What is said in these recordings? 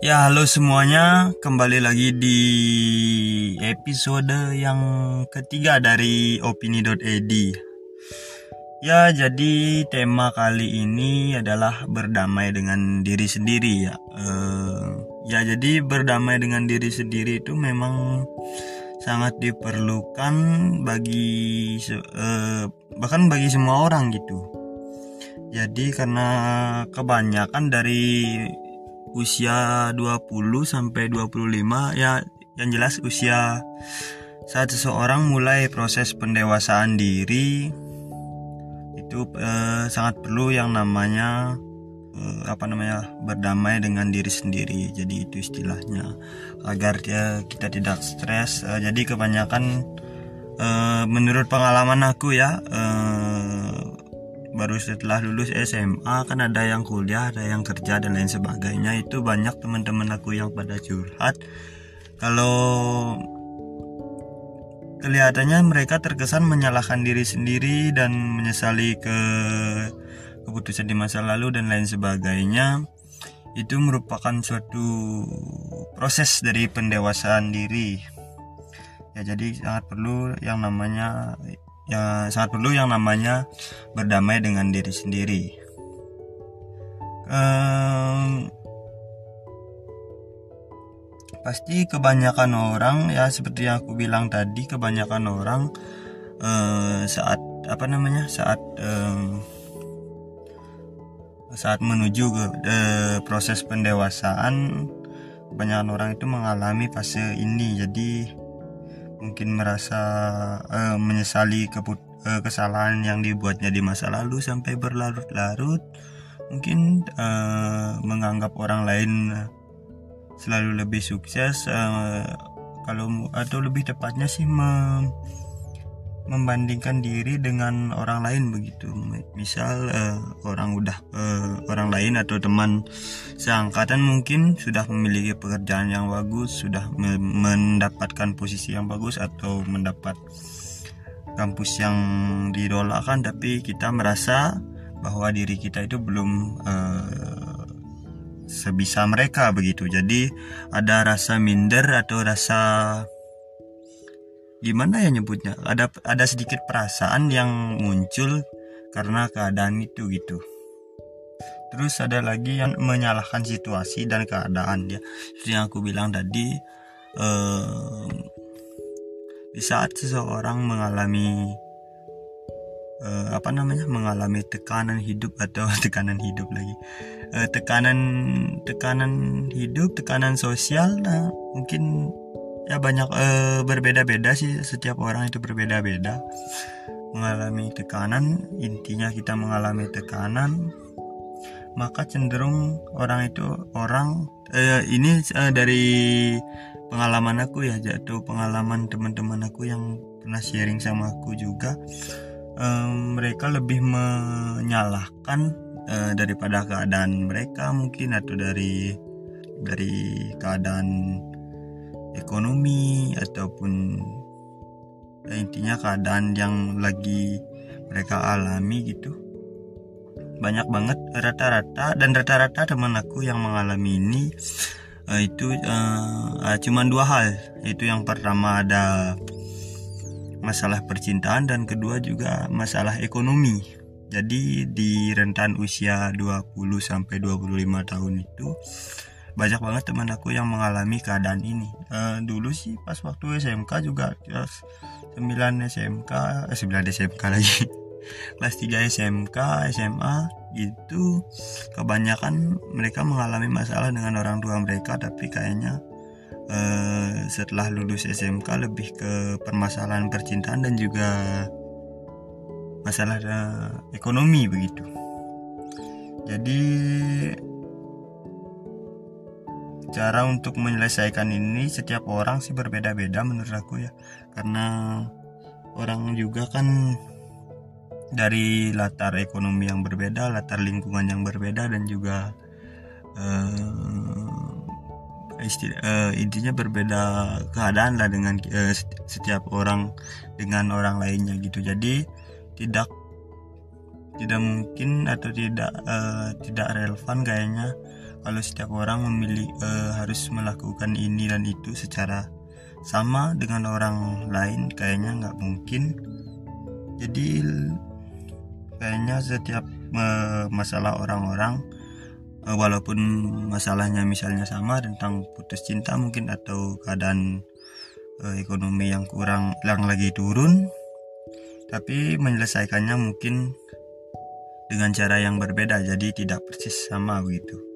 Ya, halo semuanya. Kembali lagi di episode yang ketiga dari opini.ed. Ya, jadi tema kali ini adalah berdamai dengan diri sendiri ya. Eh, ya, jadi berdamai dengan diri sendiri itu memang sangat diperlukan bagi eh, bahkan bagi semua orang gitu. Jadi karena kebanyakan dari usia 20 sampai 25 ya yang jelas usia saat seseorang mulai proses pendewasaan diri itu eh, sangat perlu yang namanya eh, apa namanya berdamai dengan diri sendiri. Jadi itu istilahnya agar ya, kita tidak stres. Eh, jadi kebanyakan eh, menurut pengalaman aku ya eh, baru setelah lulus SMA kan ada yang kuliah ada yang kerja dan lain sebagainya. Itu banyak teman-teman aku yang pada curhat. Kalau kelihatannya mereka terkesan menyalahkan diri sendiri dan menyesali ke keputusan di masa lalu dan lain sebagainya itu merupakan suatu proses dari pendewasaan diri. Ya jadi sangat perlu yang namanya ya sangat perlu yang namanya berdamai dengan diri sendiri. Um, pasti kebanyakan orang ya seperti yang aku bilang tadi kebanyakan orang uh, saat apa namanya saat um, saat menuju ke uh, proses pendewasaan kebanyakan orang itu mengalami fase ini jadi mungkin merasa uh, menyesali keput uh, kesalahan yang dibuatnya di masa lalu sampai berlarut-larut mungkin uh, menganggap orang lain selalu lebih sukses uh, kalau atau lebih tepatnya sih mem membandingkan diri dengan orang lain begitu. Misal uh, orang udah uh, orang lain atau teman seangkatan mungkin sudah memiliki pekerjaan yang bagus sudah me mendapatkan posisi yang bagus atau mendapat kampus yang didolakan tapi kita merasa bahwa diri kita itu belum uh, sebisa mereka begitu. Jadi ada rasa minder atau rasa gimana ya nyebutnya? Ada ada sedikit perasaan yang muncul karena keadaan itu gitu. Terus ada lagi yang menyalahkan situasi dan keadaan ya seperti yang aku bilang tadi eh, di saat seseorang mengalami eh, apa namanya? Mengalami tekanan hidup atau tekanan hidup lagi. Eh, tekanan tekanan hidup tekanan sosial nah, mungkin ya banyak uh, berbeda-beda sih. Setiap orang itu berbeda-beda. Mengalami tekanan intinya kita mengalami tekanan maka cenderung orang itu orang uh, ini uh, dari pengalaman aku ya jatuh pengalaman teman-teman aku yang pernah sharing sama aku juga um, mereka lebih menyalahkan uh, daripada keadaan mereka mungkin atau dari dari keadaan ekonomi ataupun ya intinya keadaan yang lagi mereka alami gitu. Banyak banget rata-rata dan rata-rata teman aku yang mengalami ini uh, itu uh, cuma dua hal. Itu yang pertama ada masalah percintaan dan kedua juga masalah ekonomi. Jadi di rentan usia 20 sampai 25 tahun itu banyak banget teman aku yang mengalami keadaan ini. Uh, dulu sih pas waktu SMK juga kelas 9 SMK eh, 9 SMK lagi. Kelas 3 SMK SMA itu kebanyakan mereka mengalami masalah dengan orang tua mereka tapi kayaknya uh, setelah lulus SMK lebih ke permasalahan percintaan dan juga masalah uh, ekonomi begitu. Jadi cara untuk menyelesaikan ini setiap orang sih berbeda-beda menurut aku ya. Karena orang juga kan dari latar ekonomi yang berbeda latar lingkungan yang berbeda dan juga uh, istilah, uh, intinya berbeda keadaan lah dengan uh, setiap orang dengan orang lainnya gitu. Jadi tidak tidak mungkin atau tidak uh, tidak relevan kayaknya kalau setiap orang memilih uh, harus melakukan ini dan itu secara sama dengan orang lain kayaknya nggak mungkin. Jadi kayaknya setiap uh, masalah orang-orang uh, walaupun masalahnya misalnya sama tentang putus cinta mungkin atau keadaan uh, ekonomi yang kurang yang lagi turun tapi menyelesaikannya mungkin dengan cara yang berbeda jadi tidak persis sama begitu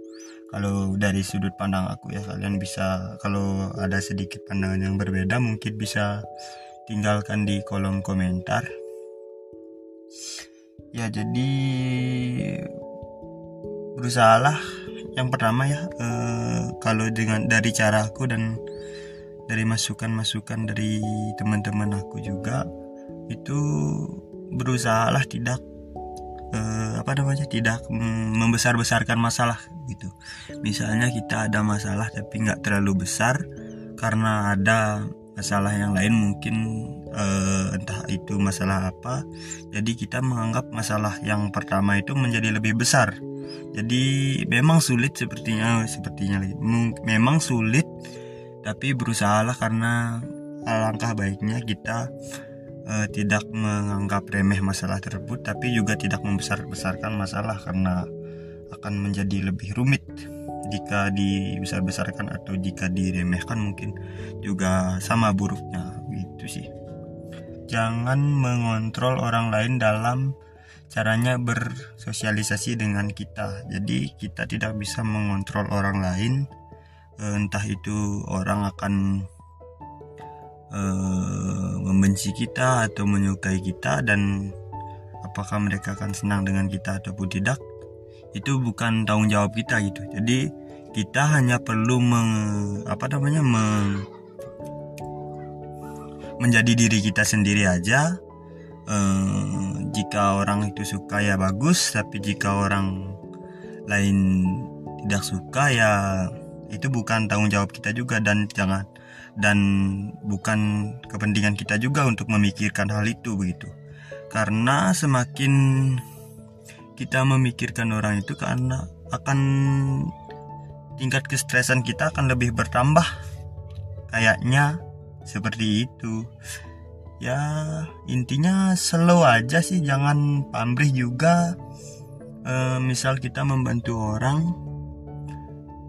kalau dari sudut pandang aku ya kalian bisa kalau ada sedikit pandangan yang berbeda mungkin bisa tinggalkan di kolom komentar. Ya jadi berusahalah. Yang pertama ya eh, kalau dengan dari cara aku dan dari masukan-masukan dari teman-teman aku juga itu berusahalah tidak eh, apa namanya tidak membesar-besarkan masalah gitu. Misalnya kita ada masalah tapi nggak terlalu besar karena ada masalah yang lain mungkin eh, entah itu masalah apa jadi kita menganggap masalah yang pertama itu menjadi lebih besar. Jadi memang sulit sepertinya sepertinya memang sulit tapi berusahalah karena alangkah baiknya kita uh, tidak menganggap remeh masalah tersebut tapi juga tidak membesar-besarkan masalah karena akan menjadi lebih rumit jika dibesar-besarkan atau jika diremehkan mungkin juga sama buruknya gitu sih. Jangan mengontrol orang lain dalam caranya bersosialisasi dengan kita. Jadi kita tidak bisa mengontrol orang lain eh, entah itu orang akan uh, membenci kita atau menyukai kita dan apakah mereka akan senang dengan kita ataupun tidak itu bukan tanggung jawab kita gitu. Jadi kita hanya perlu meng, apa namanya meng, menjadi diri kita sendiri aja. Uh, jika orang itu suka ya bagus tapi jika orang lain tidak suka ya itu bukan tanggung jawab kita juga dan jangan dan bukan kepentingan kita juga untuk memikirkan hal itu begitu. Karena semakin kita memikirkan orang itu karena akan tingkat kestresan kita akan lebih bertambah. Kayaknya seperti itu. Ya intinya slow aja sih jangan pamrih juga. E, misal kita membantu orang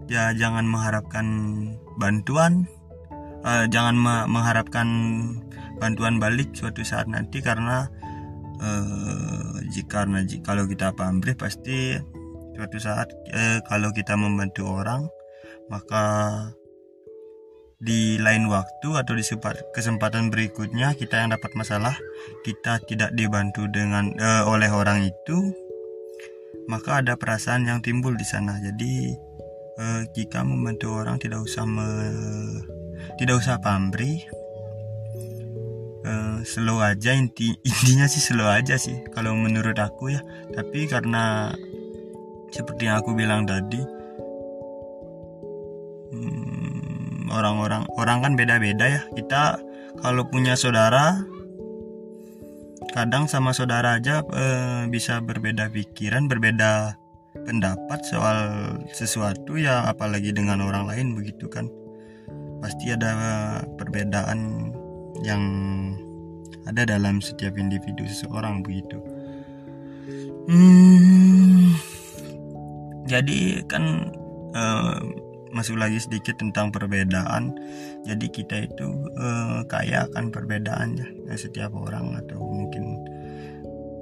ya jangan mengharapkan bantuan uh, jangan mengharapkan bantuan balik suatu saat nanti karena uh, jika karena kalau kita pamrih pasti suatu saat uh, kalau kita membantu orang maka di lain waktu atau di kesempatan berikutnya kita yang dapat masalah kita tidak dibantu dengan uh, oleh orang itu maka ada perasaan yang timbul di sana. Jadi uh, jika membantu orang tidak usah me tidak usah pamrih. Uh, slow aja inti intinya sih slow aja sih kalau menurut aku ya. Tapi karena seperti yang aku bilang tadi hmm, orang-orang hmm, orang kan beda-beda ya. Kita kalau punya saudara kadang sama saudara aja uh, bisa berbeda pikiran berbeda pendapat soal sesuatu ya apalagi dengan orang lain begitu kan pasti ada perbedaan yang ada dalam setiap individu seseorang begitu. Hmm, jadi kan uh, masuk lagi sedikit tentang perbedaan. Jadi kita itu uh, kaya akan perbedaan ya setiap orang atau mungkin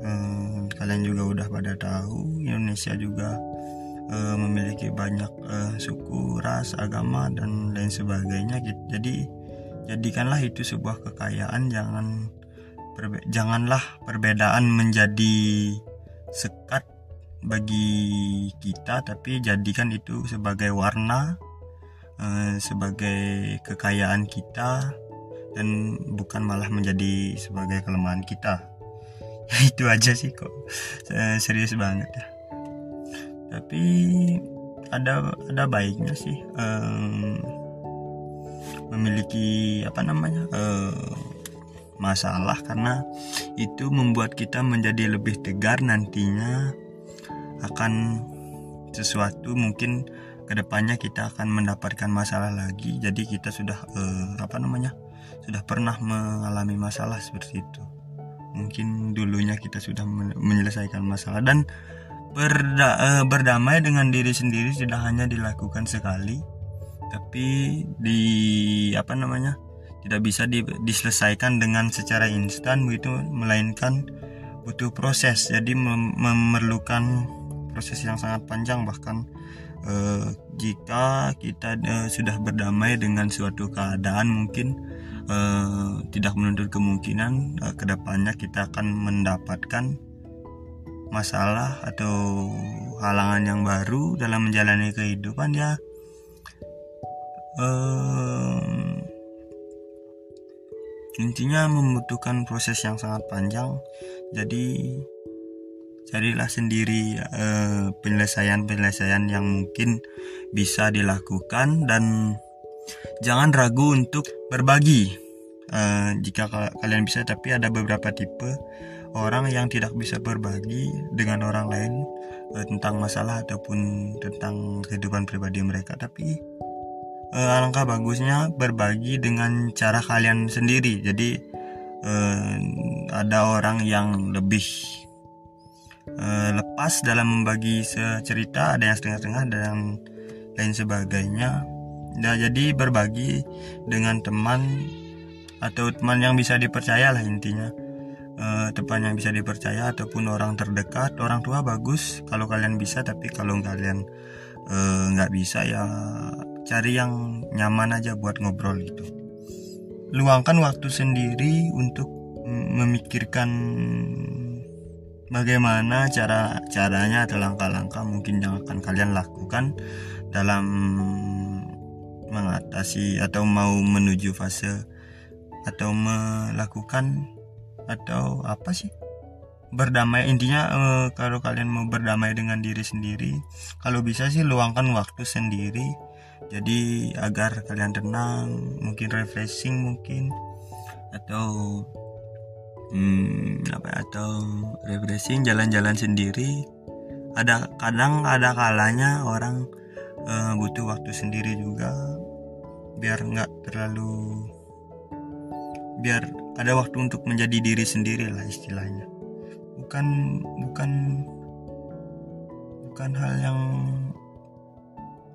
uh, kalian juga udah pada tahu Indonesia juga uh, memiliki banyak uh, suku, ras, agama dan lain sebagainya gitu. Jadi jadikanlah itu sebuah kekayaan jangan perbe janganlah perbedaan menjadi sekat bagi kita tapi jadikan itu sebagai warna uh, sebagai kekayaan kita dan bukan malah menjadi sebagai kelemahan kita. Itu aja sih kok. Serius banget. ya tapi ada ada baiknya sih um, memiliki apa namanya uh, masalah. Karena itu membuat kita menjadi lebih tegar nantinya akan sesuatu mungkin ke depannya kita akan mendapatkan masalah lagi. Jadi kita sudah uh, apa namanya sudah pernah mengalami masalah seperti itu. Mungkin dulunya kita sudah menyelesaikan masalah. Dan berda uh, berdamai dengan diri sendiri tidak hanya dilakukan sekali tapi di apa namanya tidak bisa di, diselesaikan dengan secara instan begitu melainkan butuh proses. Jadi mem memerlukan proses yang sangat panjang bahkan eh, jika kita eh, sudah berdamai dengan suatu keadaan mungkin eh, tidak menuntut kemungkinan eh, ke depannya kita akan mendapatkan masalah atau halangan yang baru dalam menjalani kehidupan ya eh, intinya membutuhkan proses yang sangat panjang. Jadi carilah sendiri penyelesaian penyelesaian-penyelesaian yang mungkin bisa dilakukan dan jangan ragu untuk berbagi. Uh, jika kalian bisa tapi ada beberapa tipe orang yang tidak bisa berbagi dengan orang lain uh, tentang masalah ataupun tentang kehidupan pribadi mereka. Tapi uh, alangkah bagusnya berbagi dengan cara kalian sendiri. Jadi uh, ada orang yang lebih uh, lepas dalam membagi cerita ada yang setengah-setengah dan lain sebagainya. Nah jadi berbagi dengan teman atau teman yang bisa dipercaya lah intinya uh, teman yang bisa dipercaya ataupun orang terdekat orang tua bagus. Kalau kalian bisa tapi kalau kalian nggak uh, bisa ya cari yang nyaman aja buat ngobrol gitu. Luangkan waktu sendiri untuk memikirkan bagaimana cara caranya atau langkah-langkah mungkin yang akan kalian lakukan dalam mengatasi atau mau menuju fase atau melakukan atau apa sih? Berdamai intinya eh, kalau kalian mau berdamai dengan diri sendiri kalau bisa sih luangkan waktu sendiri. Jadi agar kalian tenang mungkin refreshing mungkin atau hmm, apa ya, atau refreshing jalan-jalan sendiri. Ada kadang ada kalanya orang uh, butuh waktu sendiri juga biar nggak terlalu biar ada waktu untuk menjadi diri sendiri lah istilahnya. Bukan bukan bukan hal yang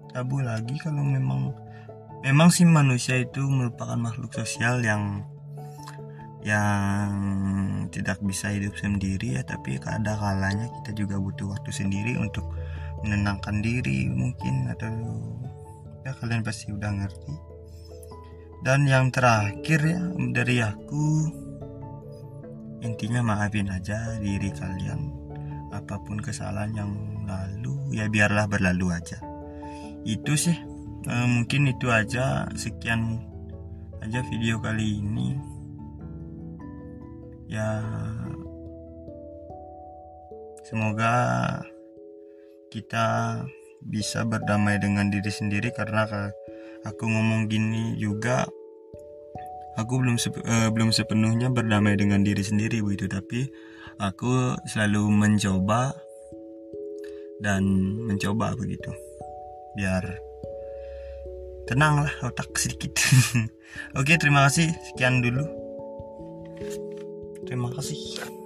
tabu lagi kalau memang memang sih manusia itu merupakan makhluk sosial yang yang tidak bisa hidup sendiri ya tapi ada kalanya kita juga butuh waktu sendiri untuk menenangkan diri mungkin atau ya kalian pasti udah ngerti dan yang terakhir ya dari aku intinya maafin aja diri kalian apa pun kesalahan yang lalu ya biarlah berlalu aja. Itu sih e, mungkin itu aja sekian aja video kali ini. Ya semoga kita bisa berdamai dengan diri sendiri karena aku ngomong gini juga aku belum uh, belum sepenuhnya berdamai dengan diri sendiri begitu tapi aku selalu mencoba dan mencoba begitu biar tenang lah otak sedikit. Oke terima kasih. Sekian dulu. Terima kasih